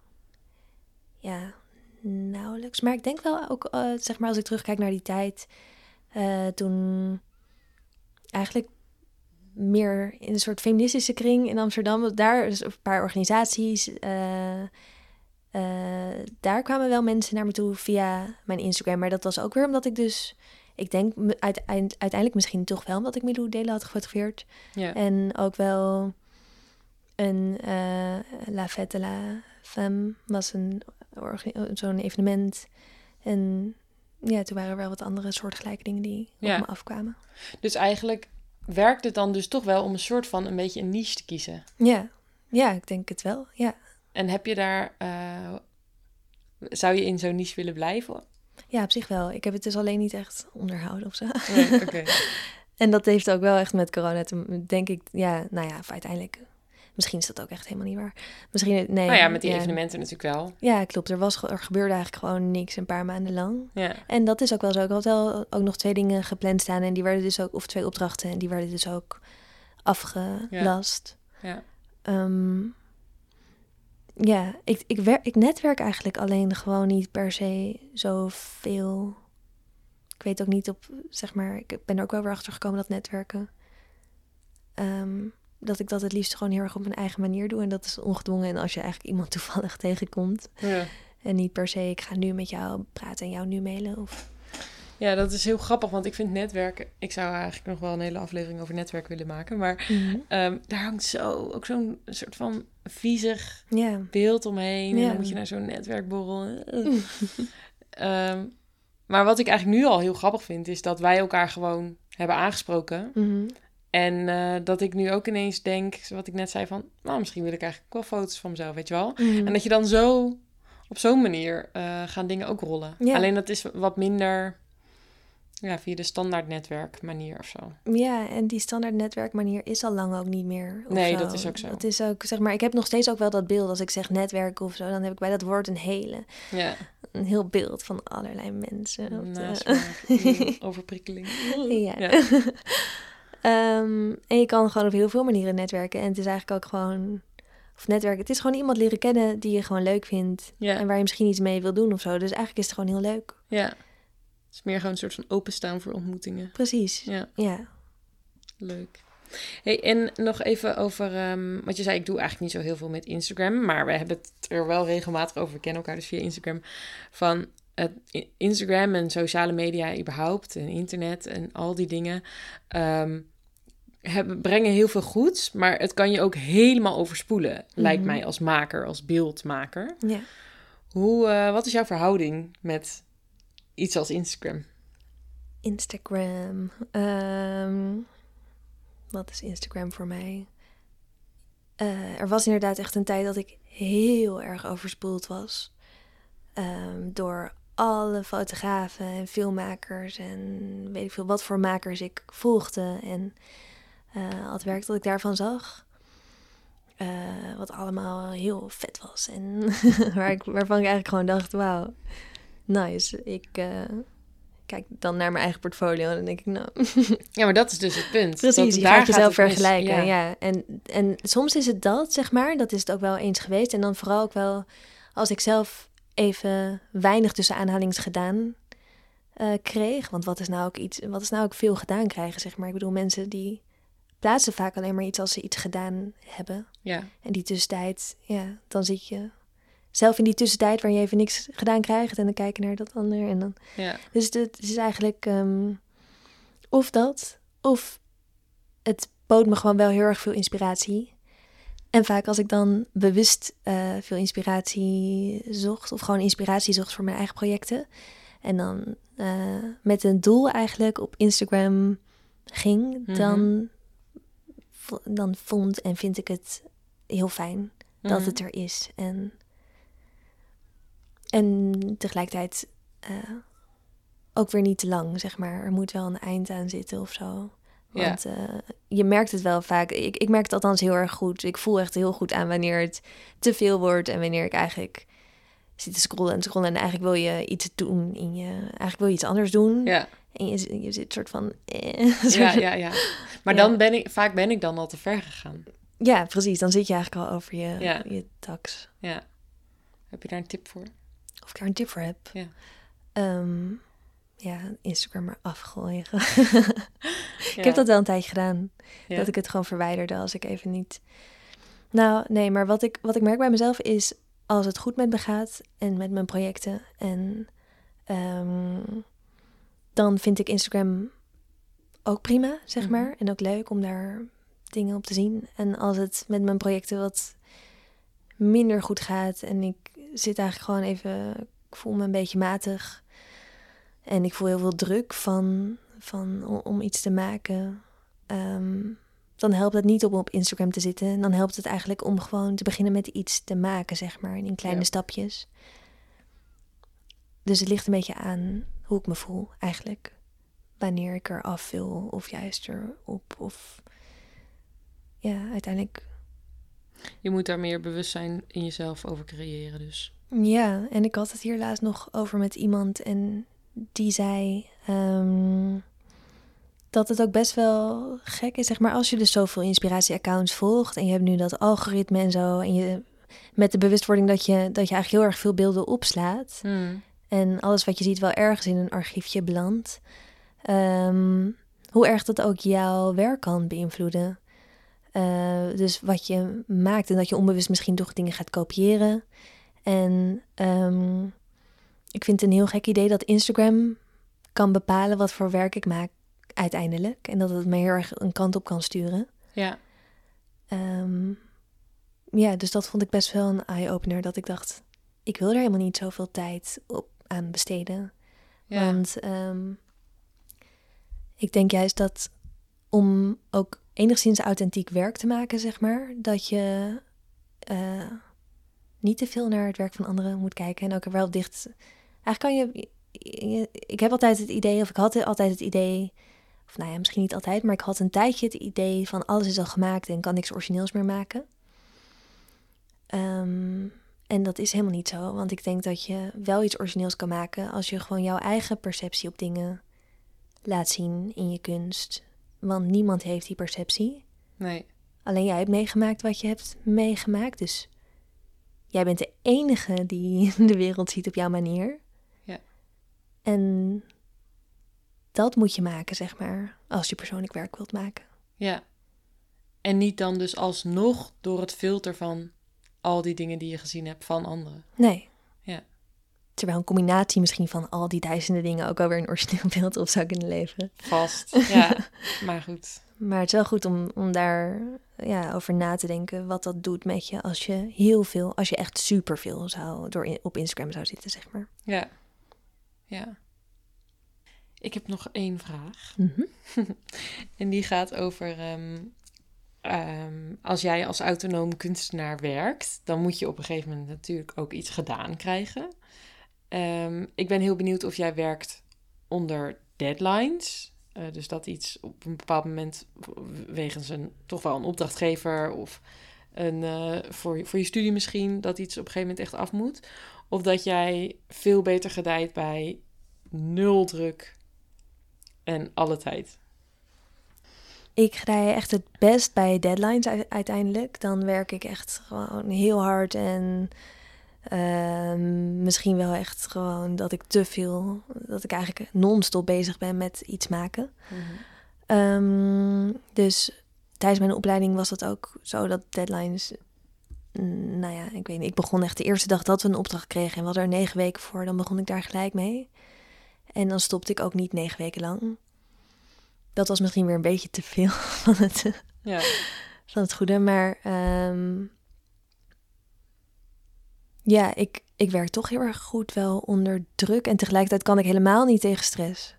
Ja, nauwelijks. Maar ik denk wel ook, eh, zeg maar, als ik terugkijk naar die tijd, eh, toen eigenlijk meer in een soort feministische kring in Amsterdam, daar is een paar organisaties. eh, eh, daar kwamen wel mensen naar me toe via mijn Instagram. Maar dat was ook weer omdat ik dus, ik denk uiteind- uiteindelijk misschien toch wel omdat ik Milou Delen had gefotografeerd. ja. En ook wel een eh, La Fête de la Femme was een zo'n evenement. En ja, toen waren er wel wat andere soortgelijke dingen die Ja. op me afkwamen. Dus eigenlijk werkt het dan dus toch wel om een soort van een beetje een niche te kiezen. Ja, ja, ik denk het wel. Ja, En heb je daar... eh, zou je in zo'n niche willen blijven? ja op zich wel. Ik heb het dus alleen niet echt onderhouden of zo. Nee, oké. En dat heeft ook wel echt met corona te denk ik, ja, nou ja, uiteindelijk. Misschien is dat ook echt helemaal niet waar. Misschien, nee. Nou ja, met die evenementen natuurlijk wel. Ja, klopt. Er, was, er gebeurde eigenlijk gewoon niks een paar maanden lang. Ja. En dat is ook wel zo. Ik had wel ook nog twee dingen gepland staan en die werden dus ook, of twee opdrachten, en die werden dus ook afgelast. Ja. Ehm, ja, ik, ik, wer, ik netwerk eigenlijk alleen gewoon niet per se zoveel. Ik weet ook niet op, zeg maar, ik ben er ook wel weer achter gekomen dat netwerken. ehm, dat ik dat het liefst gewoon heel erg op mijn eigen manier doe. En dat is ongedwongen. En als je eigenlijk iemand toevallig tegenkomt. Ja. En niet per se, ik ga nu met jou praten en jou nu mailen. Of... ja, dat is heel grappig, want ik vind netwerken... Ik zou eigenlijk nog wel een hele aflevering over netwerk willen maken, maar ehm, daar hangt zo ook zo'n soort van viezig beeld omheen. En dan moet je naar zo'n netwerkborrel. Ehm, maar wat ik eigenlijk nu al heel grappig vind, is dat wij elkaar gewoon hebben aangesproken. Mhm. En eh, dat ik nu ook ineens denk, wat ik net zei van, nou, misschien wil ik eigenlijk wel foto's van mezelf, weet je wel. Mhm. En dat je dan zo, op zo'n manier eh, gaan dingen ook rollen. Ja. Alleen dat is wat minder, ja, via de standaard netwerk manier of zo. Ja, en die standaard netwerkmanier is al lang ook niet meer. Nee, zo. dat is ook zo. Dat is ook, zeg maar, ik heb nog steeds ook wel dat beeld als ik zeg netwerken of zo, dan heb ik bij dat woord een hele, Ja, een heel beeld van allerlei mensen. de- mm, overprikkeling. Ja. Ja. Ehm, en je kan gewoon op heel veel manieren netwerken. En het is eigenlijk ook gewoon. Of netwerken. Het is gewoon iemand leren kennen die je gewoon leuk vindt. Ja. En waar je misschien iets mee wil doen of zo. Dus eigenlijk is het gewoon heel leuk. Ja. Het is meer gewoon een soort van openstaan voor ontmoetingen. Precies. Ja. Ja. Leuk. Hey, en nog even over, ehm wat je zei, ik doe eigenlijk niet zo heel veel met Instagram, maar we hebben het er wel regelmatig over. We kennen elkaar dus via Instagram. Van het Instagram en sociale media überhaupt en internet en al die dingen ehm, hebben, brengen heel veel goeds, maar het kan je ook helemaal overspoelen, lijkt Mhm. mij als maker, als beeldmaker. ja. Hoe, eh, wat is jouw verhouding met iets als Instagram? Instagram. Ehm, wat is Instagram voor mij? Eh, er was inderdaad echt een tijd dat ik heel erg overspoeld was. Ehm, door alle fotografen en filmmakers en weet ik veel wat voor makers ik volgde. En al het werk dat ik daarvan zag. Eh, wat allemaal heel vet was. En waar ik, waarvan ik eigenlijk gewoon dacht, wauw, nice. Ik eh, kijk dan naar mijn eigen portfolio en dan denk ik, nou... Ja, maar dat is dus het punt. Precies, Dat- je daar gaat jezelf vergelijken. Ja. Ja. En, en soms is het dat, zeg maar. Dat is het ook wel eens geweest. En dan vooral ook wel als ik zelf even weinig tussen aanhalings gedaan eh, kreeg. Want wat is nou ook iets, wat is nou ook veel gedaan krijgen, zeg maar. Ik bedoel, mensen die plaatsen vaak alleen maar iets als ze iets gedaan hebben. Ja. En die tussentijd, ja, dan zit je zelf in die tussentijd waar je even niks gedaan krijgt. En dan kijk je naar dat ander. En dan Ja. dus het is eigenlijk. ehm, Of dat, of het bood me gewoon wel heel erg veel inspiratie. En vaak als ik dan bewust uh, veel inspiratie zocht, of gewoon inspiratie zocht voor mijn eigen projecten, en dan uh, met een doel eigenlijk op Instagram ging, Mhm. dan, vo- dan vond en vind ik het heel fijn dat Mhm. het er is. En, en tegelijkertijd eh, ook weer niet te lang, zeg maar. Er moet wel een eind aan zitten of zo. Ja. Want eh, je merkt het wel vaak. Ik, ik merk het althans heel erg goed. Ik voel echt heel goed aan wanneer het te veel wordt en wanneer ik eigenlijk zit te scrollen en scrollen en eigenlijk wil je iets doen in je, eigenlijk wil je iets anders doen Ja, en je, je zit soort van, eh, ja, ja, ja. Maar Ja. dan ben ik, vaak ben ik dan al te ver gegaan. ja, precies. Dan zit je eigenlijk al over je, Ja. je tax. Ja. Heb je daar een tip voor? Of ik daar een tip voor heb. Ja. Ehm, ja, Instagram maar afgooien. Ja. Ik heb dat wel een tijdje gedaan. Ja. Dat ik het gewoon verwijderde als ik even niet. Nou, nee, maar wat ik, wat ik merk bij mezelf is als het goed met me gaat en met mijn projecten. En ehm, dan vind ik Instagram ook prima, zeg Mhm. maar. En ook leuk om daar dingen op te zien. En als het met mijn projecten wat minder goed gaat en ik zit eigenlijk gewoon even, ik voel me een beetje matig. En ik voel heel veel druk van, van om, iets te maken. Ehm, dan helpt het niet om op Instagram te zitten. En dan helpt het eigenlijk om gewoon te beginnen met iets te maken, zeg maar, in kleine Ja. stapjes. Dus het ligt een beetje aan hoe ik me voel, eigenlijk. Wanneer ik er af wil, of juist erop. Of ja, uiteindelijk. Je moet daar meer bewustzijn in jezelf over creëren, dus. Ja, en ik had het hier laatst nog over met iemand en die zei ehm, dat het ook best wel gek is, zeg maar, als je dus zoveel inspiratie-accounts volgt en je hebt nu dat algoritme en zo en je met de bewustwording dat je, dat je eigenlijk heel erg veel beelden opslaat Hmm. En alles wat je ziet wel ergens in een archiefje belandt, ehm, hoe erg dat ook jouw werk kan beïnvloeden. Eh, dus wat je maakt en dat je onbewust misschien toch dingen gaat kopiëren. En ehm, ik vind het een heel gek idee dat Instagram kan bepalen wat voor werk ik maak uiteindelijk. En dat het me heel erg een kant op kan sturen. Ja, Ehm, ja, dus dat vond ik best wel een eye-opener. Dat ik dacht, ik wil er helemaal niet zoveel tijd op aan besteden. ja. Want ehm, ik denk juist dat om ook enigszins authentiek werk te maken, zeg maar, dat je eh, niet te veel naar het werk van anderen moet kijken en ook er wel dicht. Eigenlijk kan je, je- Ik heb altijd het idee, of ik had altijd het idee, of nou ja, misschien niet altijd, maar ik had een tijdje het idee van alles is al gemaakt en kan niks origineels meer maken. Ehm, en dat is helemaal niet zo, want ik denk dat je wel iets origineels kan maken als je gewoon jouw eigen perceptie op dingen laat zien in je kunst. Want niemand heeft die perceptie. Nee. Alleen jij hebt meegemaakt wat je hebt meegemaakt. Dus jij bent de enige die de wereld ziet op jouw manier. Ja. En dat moet je maken, zeg maar, als je persoonlijk werk wilt maken. Ja. En niet dan dus alsnog door het filter van al die dingen die je gezien hebt van anderen. Nee. Ja. Terwijl een combinatie misschien van al die duizenden dingen ook alweer een origineel beeld op zou kunnen leveren. Vast. Ja, maar goed. Maar het is wel goed om, om daar ja, over na te denken wat dat doet met je als je heel veel, als je echt superveel zou door in- op Instagram zou zitten, zeg maar. Ja. Ja. Ik heb nog één vraag. Mhm. En die gaat over. ehm, ehm, als jij als autonoom kunstenaar werkt, dan moet je op een gegeven moment natuurlijk ook iets gedaan krijgen. Ehm, ik ben heel benieuwd of jij werkt onder deadlines. Eh, dus dat iets op een bepaald moment wegens een toch wel een opdrachtgever of een, eh, voor, voor je studie misschien, dat iets op een gegeven moment echt af moet. Of dat jij veel beter gedijt bij nul druk en alle tijd. Ik ga echt het best bij deadlines uiteindelijk. Dan werk ik echt gewoon heel hard en ehm, misschien wel echt gewoon dat ik te veel, dat ik eigenlijk non-stop bezig ben met iets maken. Ehm, dus tijdens mijn opleiding was dat ook zo dat deadlines. mm, Nou ja, ik weet niet. Ik begon echt de eerste dag dat we een opdracht kregen en we hadden er negen weken voor. Dan begon ik daar gelijk mee. En dan stopte ik ook niet negen weken lang. Dat was misschien weer een beetje te veel van het, Ja. van het goede. Maar ehm, ja, ik, ik werk toch heel erg goed wel onder druk. En tegelijkertijd kan ik helemaal niet tegen stress.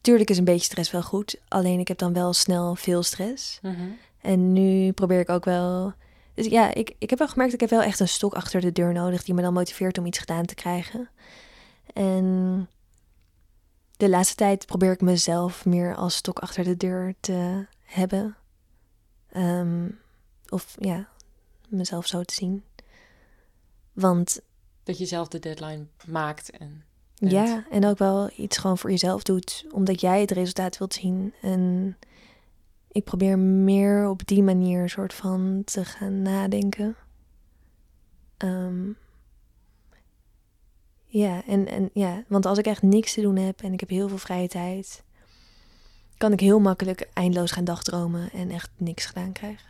Tuurlijk is een beetje stress wel goed. Alleen ik heb dan wel snel veel stress. Mhm. En nu probeer ik ook wel. Dus ja, ik, ik heb wel gemerkt, ik heb wel echt een stok achter de deur nodig die me dan motiveert om iets gedaan te krijgen. En de laatste tijd probeer ik mezelf meer als stok achter de deur te hebben. Ehm, of ja, mezelf zo te zien. Want Dat je zelf de deadline maakt. En bent. ja, en ook wel iets gewoon voor jezelf doet, omdat jij het resultaat wilt zien. En ik probeer meer op die manier soort van te gaan nadenken. Ehm, ja, en, en ja, want als ik echt niks te doen heb en ik heb heel veel vrije tijd, kan ik heel makkelijk eindeloos gaan dagdromen en echt niks gedaan krijgen.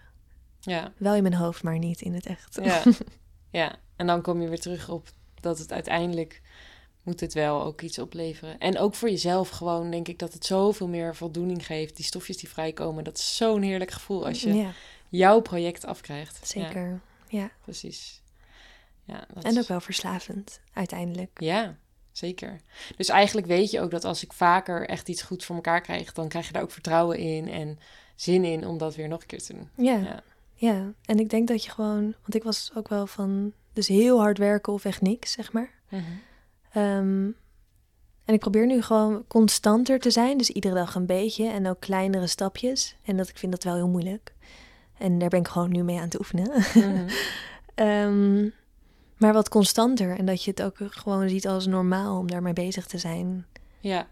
ja. Wel in mijn hoofd, maar niet in het echt. Ja. ja. En dan kom je weer terug op dat het uiteindelijk moet het wel ook iets opleveren. En ook voor jezelf gewoon denk ik dat het zoveel meer voldoening geeft. Die stofjes die vrijkomen, dat is zo'n heerlijk gevoel als je Ja, jouw project afkrijgt. Ja, zeker. Ja, precies. Ja, dat En is- ook wel verslavend, uiteindelijk. Ja, zeker. Dus eigenlijk weet je ook dat als ik vaker echt iets goed voor elkaar krijg, dan krijg je daar ook vertrouwen in en zin in om dat weer nog een keer te doen. Ja. Ja. ja, en ik denk dat je gewoon, want ik was ook wel van, dus heel hard werken of echt niks, zeg maar. Ehm, en ik probeer nu gewoon constanter te zijn, dus iedere dag een beetje en ook kleinere stapjes. En dat ik vind dat wel heel moeilijk. En daar ben ik gewoon nu mee aan het oefenen. Mhm. Ehm, maar wat constanter en dat je het ook gewoon ziet als normaal om daarmee bezig te zijn. Ja,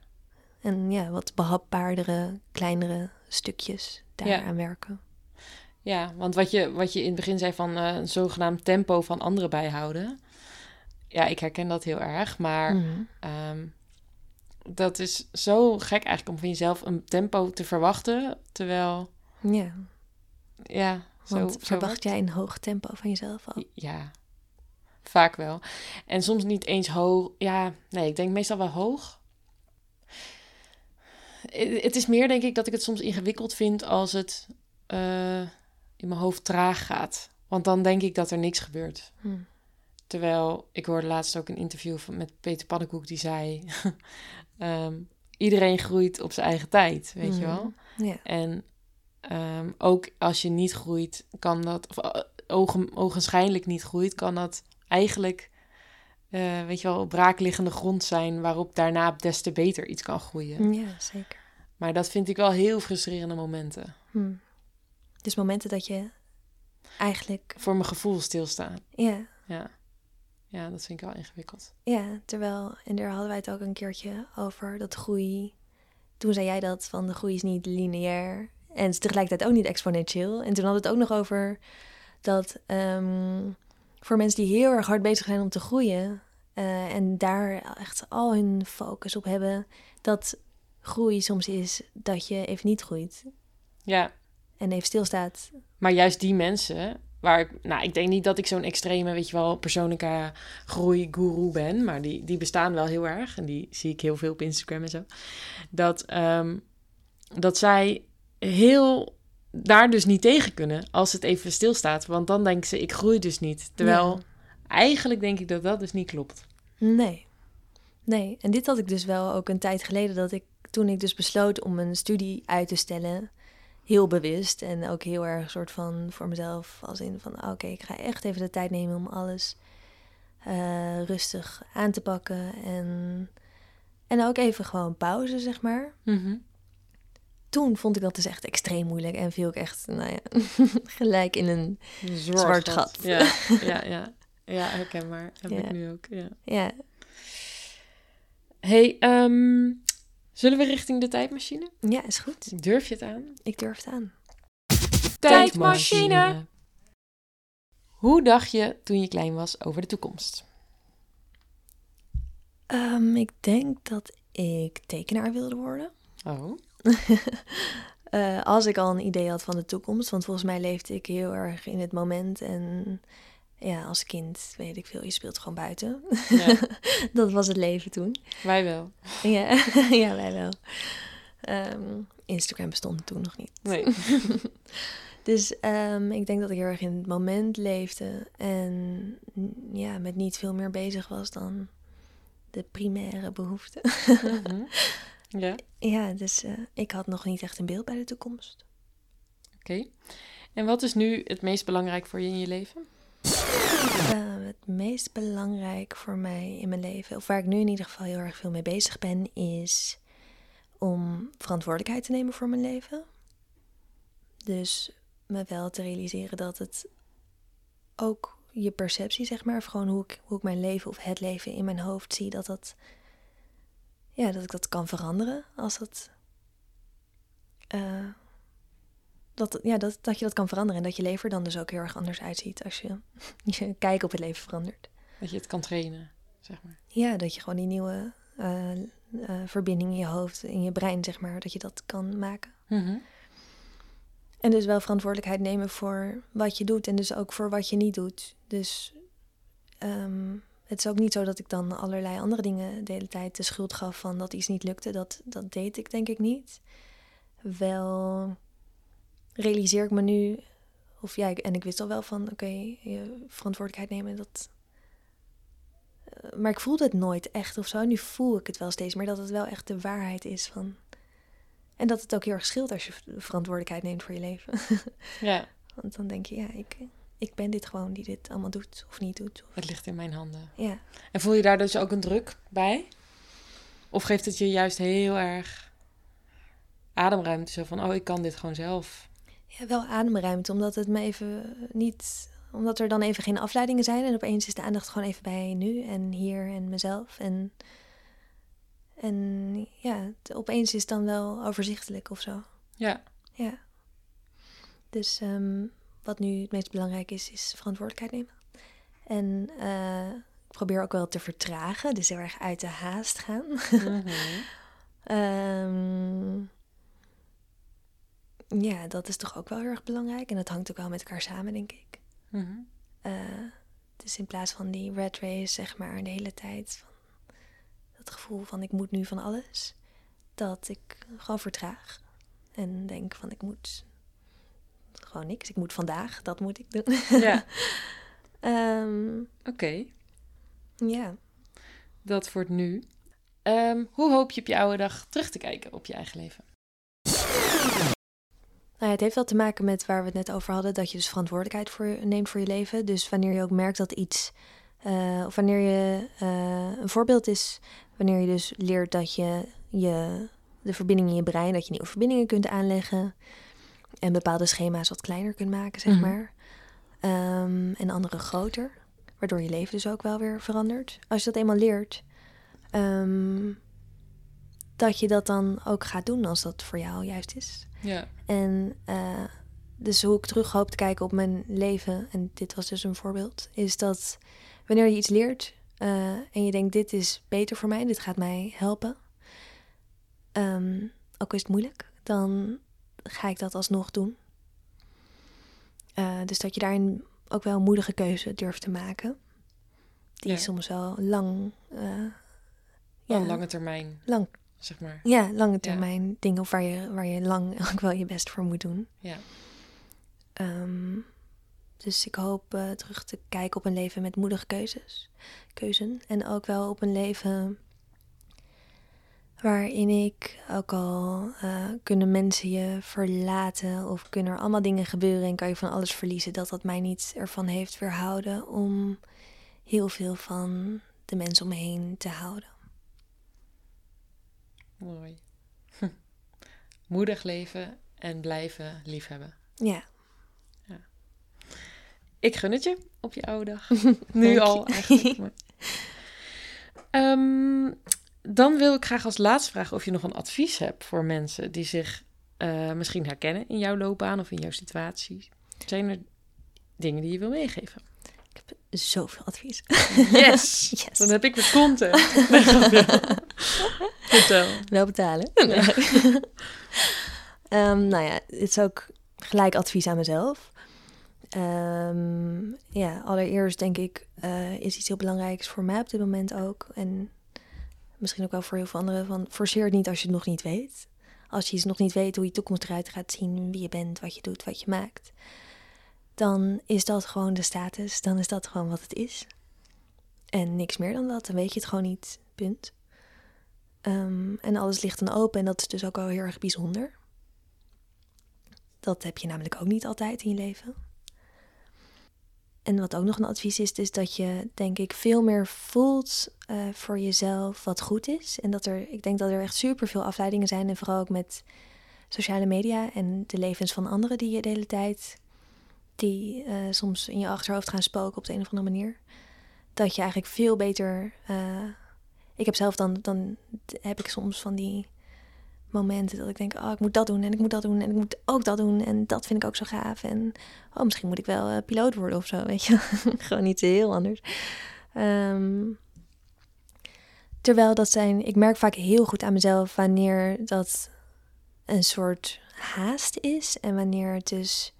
En ja, wat behapbaardere, kleinere stukjes daaraan werken. ja, want wat je, wat je in het begin zei van eh, een zogenaamd tempo van anderen bijhouden. Ja, ik herken dat heel erg, maar Mhm. ehm, dat is zo gek eigenlijk om van jezelf een tempo te verwachten, terwijl, Ja, ja, zo, want verwacht jij een hoog tempo van jezelf al? Ja, vaak wel. En soms niet eens hoog. Ja, nee, ik denk meestal wel hoog. Het is meer, denk ik, dat ik het soms ingewikkeld vind als het eh, in mijn hoofd traag gaat. Want dan denk ik dat er niks gebeurt. Hm. Terwijl ik hoorde laatst ook een interview van, met Peter Pannenkoek die zei: ehm, iedereen groeit op zijn eigen tijd, weet je Mhm. wel. En ehm, ook als je niet groeit, kan dat, of uh, ogen, ogenschijnlijk niet groeit, kan dat eigenlijk, eh, weet je wel, op braakliggende grond zijn waarop daarna des te beter iets kan groeien. ja, zeker. Maar dat vind ik wel heel frustrerende momenten. Hm. Dus momenten dat je eigenlijk, Voor mijn gevoel stilstaan. ja, Ja. ja, dat vind ik wel ingewikkeld. ja, terwijl, en daar hadden wij het ook een keertje over, dat groei, toen zei jij dat van de groei is niet lineair en is tegelijkertijd ook niet exponentieel. En toen hadden we het ook nog over dat ehm, voor mensen die heel erg hard bezig zijn om te groeien eh, en daar echt al hun focus op hebben, dat groei soms is dat je even niet groeit Ja, en even stilstaat. maar juist die mensen, waar ik, nou, ik denk niet dat ik zo'n extreme, weet je wel, persoonlijke groei-guru ben, maar die, die bestaan wel heel erg en die zie ik heel veel op Instagram en zo. Dat, ehm, dat zij heel daar dus niet tegen kunnen als het even stilstaat, want dan denken ze, ik groei dus niet. Terwijl Ja. eigenlijk denk ik dat dat dus niet klopt. Nee. Nee, en dit had ik dus wel ook een tijd geleden dat ik toen ik dus besloot om een studie uit te stellen, heel bewust en ook heel erg soort van voor mezelf als in van oké, ik ga echt even de tijd nemen om alles eh, rustig aan te pakken en en ook even gewoon pauze zeg maar. Toen vond ik dat dus echt extreem moeilijk en viel ik echt nou ja, gelijk in een Zwart gat. Ja, ja, ja. Ja, herkenbaar. Heb Ja. ik nu ook, ja. ja, hey, ehm, zullen we richting de tijdmachine? ja, is goed. Durf je het aan? Ik durf het aan. Tijdmachine. Hoe dacht je toen je klein was over de toekomst? Ehm, ik denk dat ik tekenaar wilde worden. Oh, Eh, als ik al een idee had van de toekomst. Want volgens mij leefde ik heel erg in het moment. En ja, als kind weet ik veel, je speelt gewoon buiten. ja, dat was het leven toen. wij wel. ja, ja, wij wel. Ehm, Instagram bestond toen nog niet. Nee. Dus ehm, ik denk dat ik heel erg in het moment leefde en mm, ja, met niet veel meer bezig was dan de primaire behoeften. Mhm. Ja, ja, dus eh, ik had nog niet echt een beeld bij de toekomst. oké. En wat is nu het meest belangrijk voor je in je leven? Eh, het meest belangrijk voor mij in mijn leven, of waar ik nu in ieder geval heel erg veel mee bezig ben, is om verantwoordelijkheid te nemen voor mijn leven. Dus me wel te realiseren dat het ook je perceptie, zeg maar, of gewoon hoe ik, hoe ik mijn leven of het leven in mijn hoofd zie, dat dat, ja, dat ik dat kan veranderen als dat, eh, dat, ja, dat, dat je dat kan veranderen en dat je leven er dan dus ook heel erg anders uitziet als je je kijk op het leven verandert. Dat je het kan trainen, zeg maar. Ja, dat je gewoon die nieuwe eh, verbinding in je hoofd, in je brein, zeg maar, dat je dat kan maken. Mhm. En dus wel verantwoordelijkheid nemen voor wat je doet en dus ook voor wat je niet doet. Dus ehm, het is ook niet zo dat ik dan allerlei andere dingen de hele tijd de schuld gaf van dat iets niet lukte. Dat, dat deed ik denk ik niet. Wel realiseer ik me nu, of ja, en ik wist al wel van oké, je verantwoordelijkheid nemen, dat. eh, maar ik voelde het nooit echt of zo. Nu voel ik het wel steeds meer dat het wel echt de waarheid is van. En dat het ook heel erg scheelt als je verantwoordelijkheid neemt voor je leven. Ja, Want dan denk je, ja, ik, ik ben dit gewoon die dit allemaal doet of niet doet. Of, het ligt in mijn handen. ja. En voel je daar dus ook een druk bij? Of geeft het je juist heel erg ademruimte? Zo van, oh, ik kan dit gewoon zelf. ja, wel ademruimte, omdat het me even niet... Omdat er dan even geen afleidingen zijn en opeens is de aandacht gewoon even bij nu en hier en mezelf. En, en ja, het- opeens is het dan wel overzichtelijk of zo. Ja, Ja. Dus ehm, wat nu het meest belangrijk is, is verantwoordelijkheid nemen. En eh, ik probeer ook wel te vertragen, dus heel erg uit de haast gaan. Mhm. Ehm, ja, dat is toch ook wel heel erg belangrijk. En dat hangt ook wel met elkaar samen, denk ik. Mhm. Eh, dus in plaats van die red race, zeg maar, de hele tijd. Van dat gevoel van ik moet nu van alles. Dat ik gewoon vertraag. En denk van ik moet gewoon niks. Ik moet vandaag, dat moet ik doen. ja. Ehm, Oké, ja. dat voor het nu. Ehm, hoe hoop je op je oude dag terug te kijken op je eigen leven? Nou ja, het heeft wel te maken met waar we het net over hadden, dat je dus verantwoordelijkheid voor, neemt voor je leven. Dus wanneer je ook merkt dat iets, eh, of wanneer je eh, een voorbeeld is, wanneer je dus leert dat je, je de verbinding in je brein, dat je nieuwe verbindingen kunt aanleggen en bepaalde schema's wat kleiner kunt maken, zeg Mhm. maar. Ehm, en andere groter, waardoor je leven dus ook wel weer verandert. Als je dat eenmaal leert, ehm, dat je dat dan ook gaat doen als dat voor jou juist is. Ja. En eh, dus hoe ik terug hoop te kijken op mijn leven, en dit was dus een voorbeeld, is dat wanneer je iets leert eh, en je denkt: dit is beter voor mij, dit gaat mij helpen, ehm, ook is het moeilijk, dan ga ik dat alsnog doen. Eh, dus dat je daarin ook wel een moedige keuze durft te maken. Die Ja. soms wel lang, eh, Een lange termijn, lang zeg maar. ja, lange termijn dingen of waar je, waar je lang ook wel je best voor moet doen. Ja. Ehm, dus ik hoop eh, terug te kijken op een leven met moedige keuzes. Keuzen. En ook wel op een leven waarin ik, ook al eh, kunnen mensen je verlaten of kunnen er allemaal dingen gebeuren en kan je van alles verliezen, dat dat mij niet ervan heeft weerhouden om heel veel van de mensen om me heen te houden. Mooi. Moedig leven en blijven liefhebben. Ja, Ik gun het je op je oude dag. Nu al eigenlijk. Ehm, dan wil ik graag als laatste vragen of je nog een advies hebt voor mensen die zich eh, misschien herkennen in jouw loopbaan of in jouw situatie. Zijn er dingen die je wil meegeven? ik heb zoveel advies. Yes! Yes. Dan heb ik weer content. Nee. Vertel. Wel betalen. Ehm, nou ja, het is ook gelijk advies aan mezelf. Ehm, ja, allereerst denk ik, eh, is iets heel belangrijks voor mij op dit moment ook. En misschien ook wel voor heel veel anderen. Van, forceer het niet als je het nog niet weet. als je nog niet weet hoe je toekomst eruit gaat zien, wie je bent, wat je doet, wat je maakt, dan is dat gewoon de status. Dan is dat gewoon wat het is. En niks meer dan dat. Dan weet je het gewoon niet. Punt. Ehm, en alles ligt dan open en dat is dus ook wel heel erg bijzonder. Dat heb je namelijk ook niet altijd in je leven. En wat ook nog een advies is, is dat je, denk ik, veel meer voelt uh, voor jezelf wat goed is. En dat er, ik denk dat er echt super veel afleidingen zijn. En vooral ook met sociale media en de levens van anderen die je de hele tijd, die uh, soms in je achterhoofd gaan spoken op de een of andere manier. Dat je eigenlijk veel beter. Uh, ik heb zelf dan, dan heb ik soms van die momenten dat ik denk, oh, ik moet dat doen en ik moet dat doen en ik moet ook dat doen en dat vind ik ook zo gaaf. En oh, misschien moet ik wel uh, piloot worden of zo, weet je. Gewoon iets heel anders. Um, terwijl dat zijn, ik merk vaak heel goed aan mezelf wanneer dat een soort haast is en wanneer het dus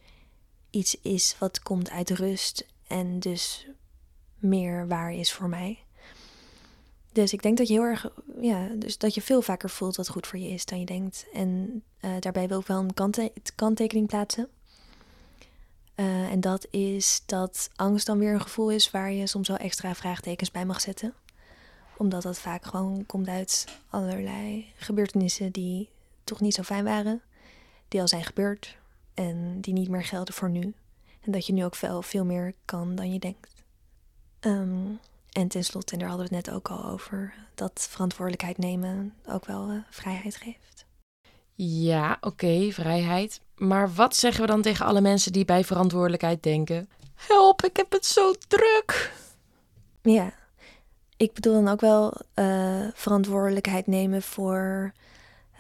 iets is wat komt uit rust en dus meer waar is voor mij. Dus ik denk dat je heel erg, ja, dus dat je veel vaker voelt wat goed voor je is dan je denkt. En uh, daarbij wil ik wel een kante kanttekening plaatsen. Uh, en dat is dat angst dan weer een gevoel is waar je soms wel extra vraagtekens bij mag zetten. Omdat dat vaak gewoon komt uit allerlei gebeurtenissen die toch niet zo fijn waren. Die al zijn gebeurd en die niet meer gelden voor nu. En dat je nu ook veel, veel meer kan dan je denkt. Um, en tenslotte, en daar hadden we het net ook al over, dat verantwoordelijkheid nemen ook wel uh, vrijheid geeft. Ja, oké, vrijheid. Maar wat zeggen we dan tegen alle mensen die bij verantwoordelijkheid denken? Help, ik heb het zo druk. Ja, ik bedoel dan ook wel uh, verantwoordelijkheid nemen voor.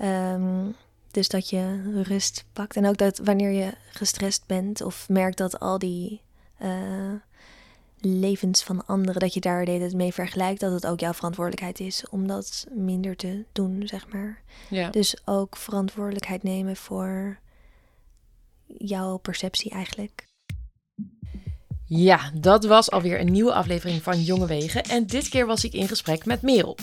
Um, dus dat je rust pakt. En ook dat wanneer je gestrest bent of merkt dat al die. Uh, levens van anderen, dat je daar het mee vergelijkt, dat het ook jouw verantwoordelijkheid is om dat minder te doen, zeg maar. Ja. Dus ook verantwoordelijkheid nemen voor jouw perceptie eigenlijk. Ja, dat was alweer een nieuwe aflevering van Jonge Wegen. En dit keer was ik in gesprek met Merel.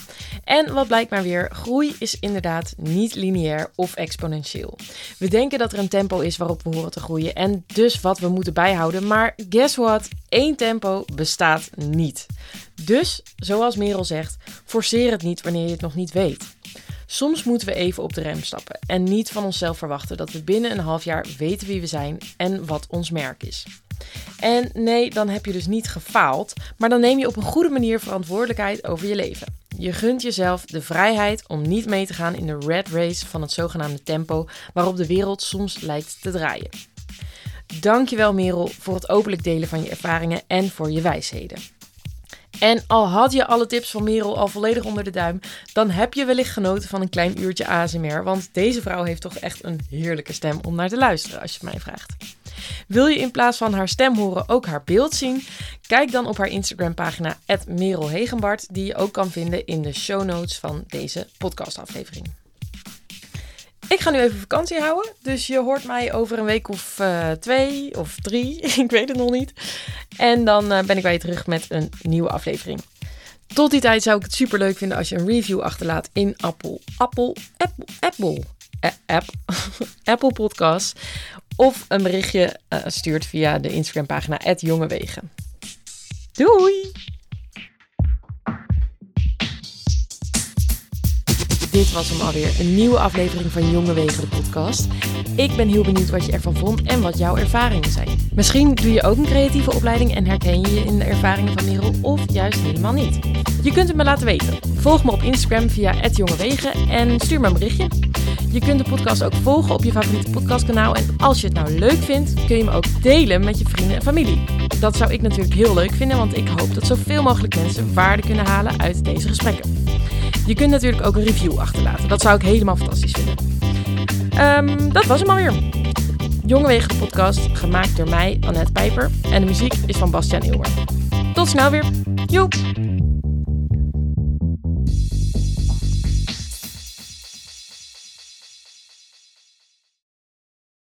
En wat blijkt maar weer, groei is inderdaad niet lineair of exponentieel. We denken dat er een tempo is waarop we horen te groeien en dus wat we moeten bijhouden. Maar guess what? Eén tempo bestaat niet. Dus, zoals Merel zegt, forceer het niet wanneer je het nog niet weet. Soms moeten we even op de rem stappen en niet van onszelf verwachten dat we binnen een half jaar weten wie we zijn en wat ons merk is. En nee, dan heb je dus niet gefaald, maar dan neem je op een goede manier verantwoordelijkheid over je leven. Je gunt jezelf de vrijheid om niet mee te gaan in de red race van het zogenaamde tempo waarop de wereld soms lijkt te draaien. Dankjewel Merel voor het openlijk delen van je ervaringen en voor je wijsheden. En al had je alle tips van Merel al volledig onder de duim, dan heb je wellicht genoten van een klein uurtje ASMR, want deze vrouw heeft toch echt een heerlijke stem om naar te luisteren als je mij vraagt. Wil je in plaats van haar stem horen ook haar beeld zien? Kijk dan op haar Instagram-pagina Merel Hegenbart, die je ook kan vinden in de show notes van deze podcastaflevering. Ik ga nu even vakantie houden, dus je hoort mij over een week of uh, twee of drie, ik weet het nog niet. En dan uh, ben ik bij je terug met een nieuwe aflevering. Tot die tijd zou ik het super leuk vinden als je een review achterlaat in Apple, Apple, Apple, Apple, app, Apple Podcasts of een berichtje uh, stuurt via de Instagram pagina @jongewegen. Doei! Dit was hem alweer, een nieuwe aflevering van Jonge Wegen, de podcast. Ik ben heel benieuwd wat je ervan vond en wat jouw ervaringen zijn. Misschien doe je ook een creatieve opleiding en herken je je in de ervaringen van Merel of juist helemaal niet. Je kunt het me laten weten. Volg me op Instagram via @jongewegen en stuur me een berichtje. Je kunt de podcast ook volgen op je favoriete podcastkanaal en als je het nou leuk vindt, kun je me ook delen met je vrienden en familie. Dat zou ik natuurlijk heel leuk vinden, want ik hoop dat zoveel mogelijk mensen waarde kunnen halen uit deze gesprekken. Je kunt natuurlijk ook een review achterlaten. Dat zou ik helemaal fantastisch vinden. Um, dat was hem alweer. Jonge Wegen podcast, gemaakt door mij, Annette Pijper. En de muziek is van Bastiaan Eeuwer. Tot snel weer. Joep!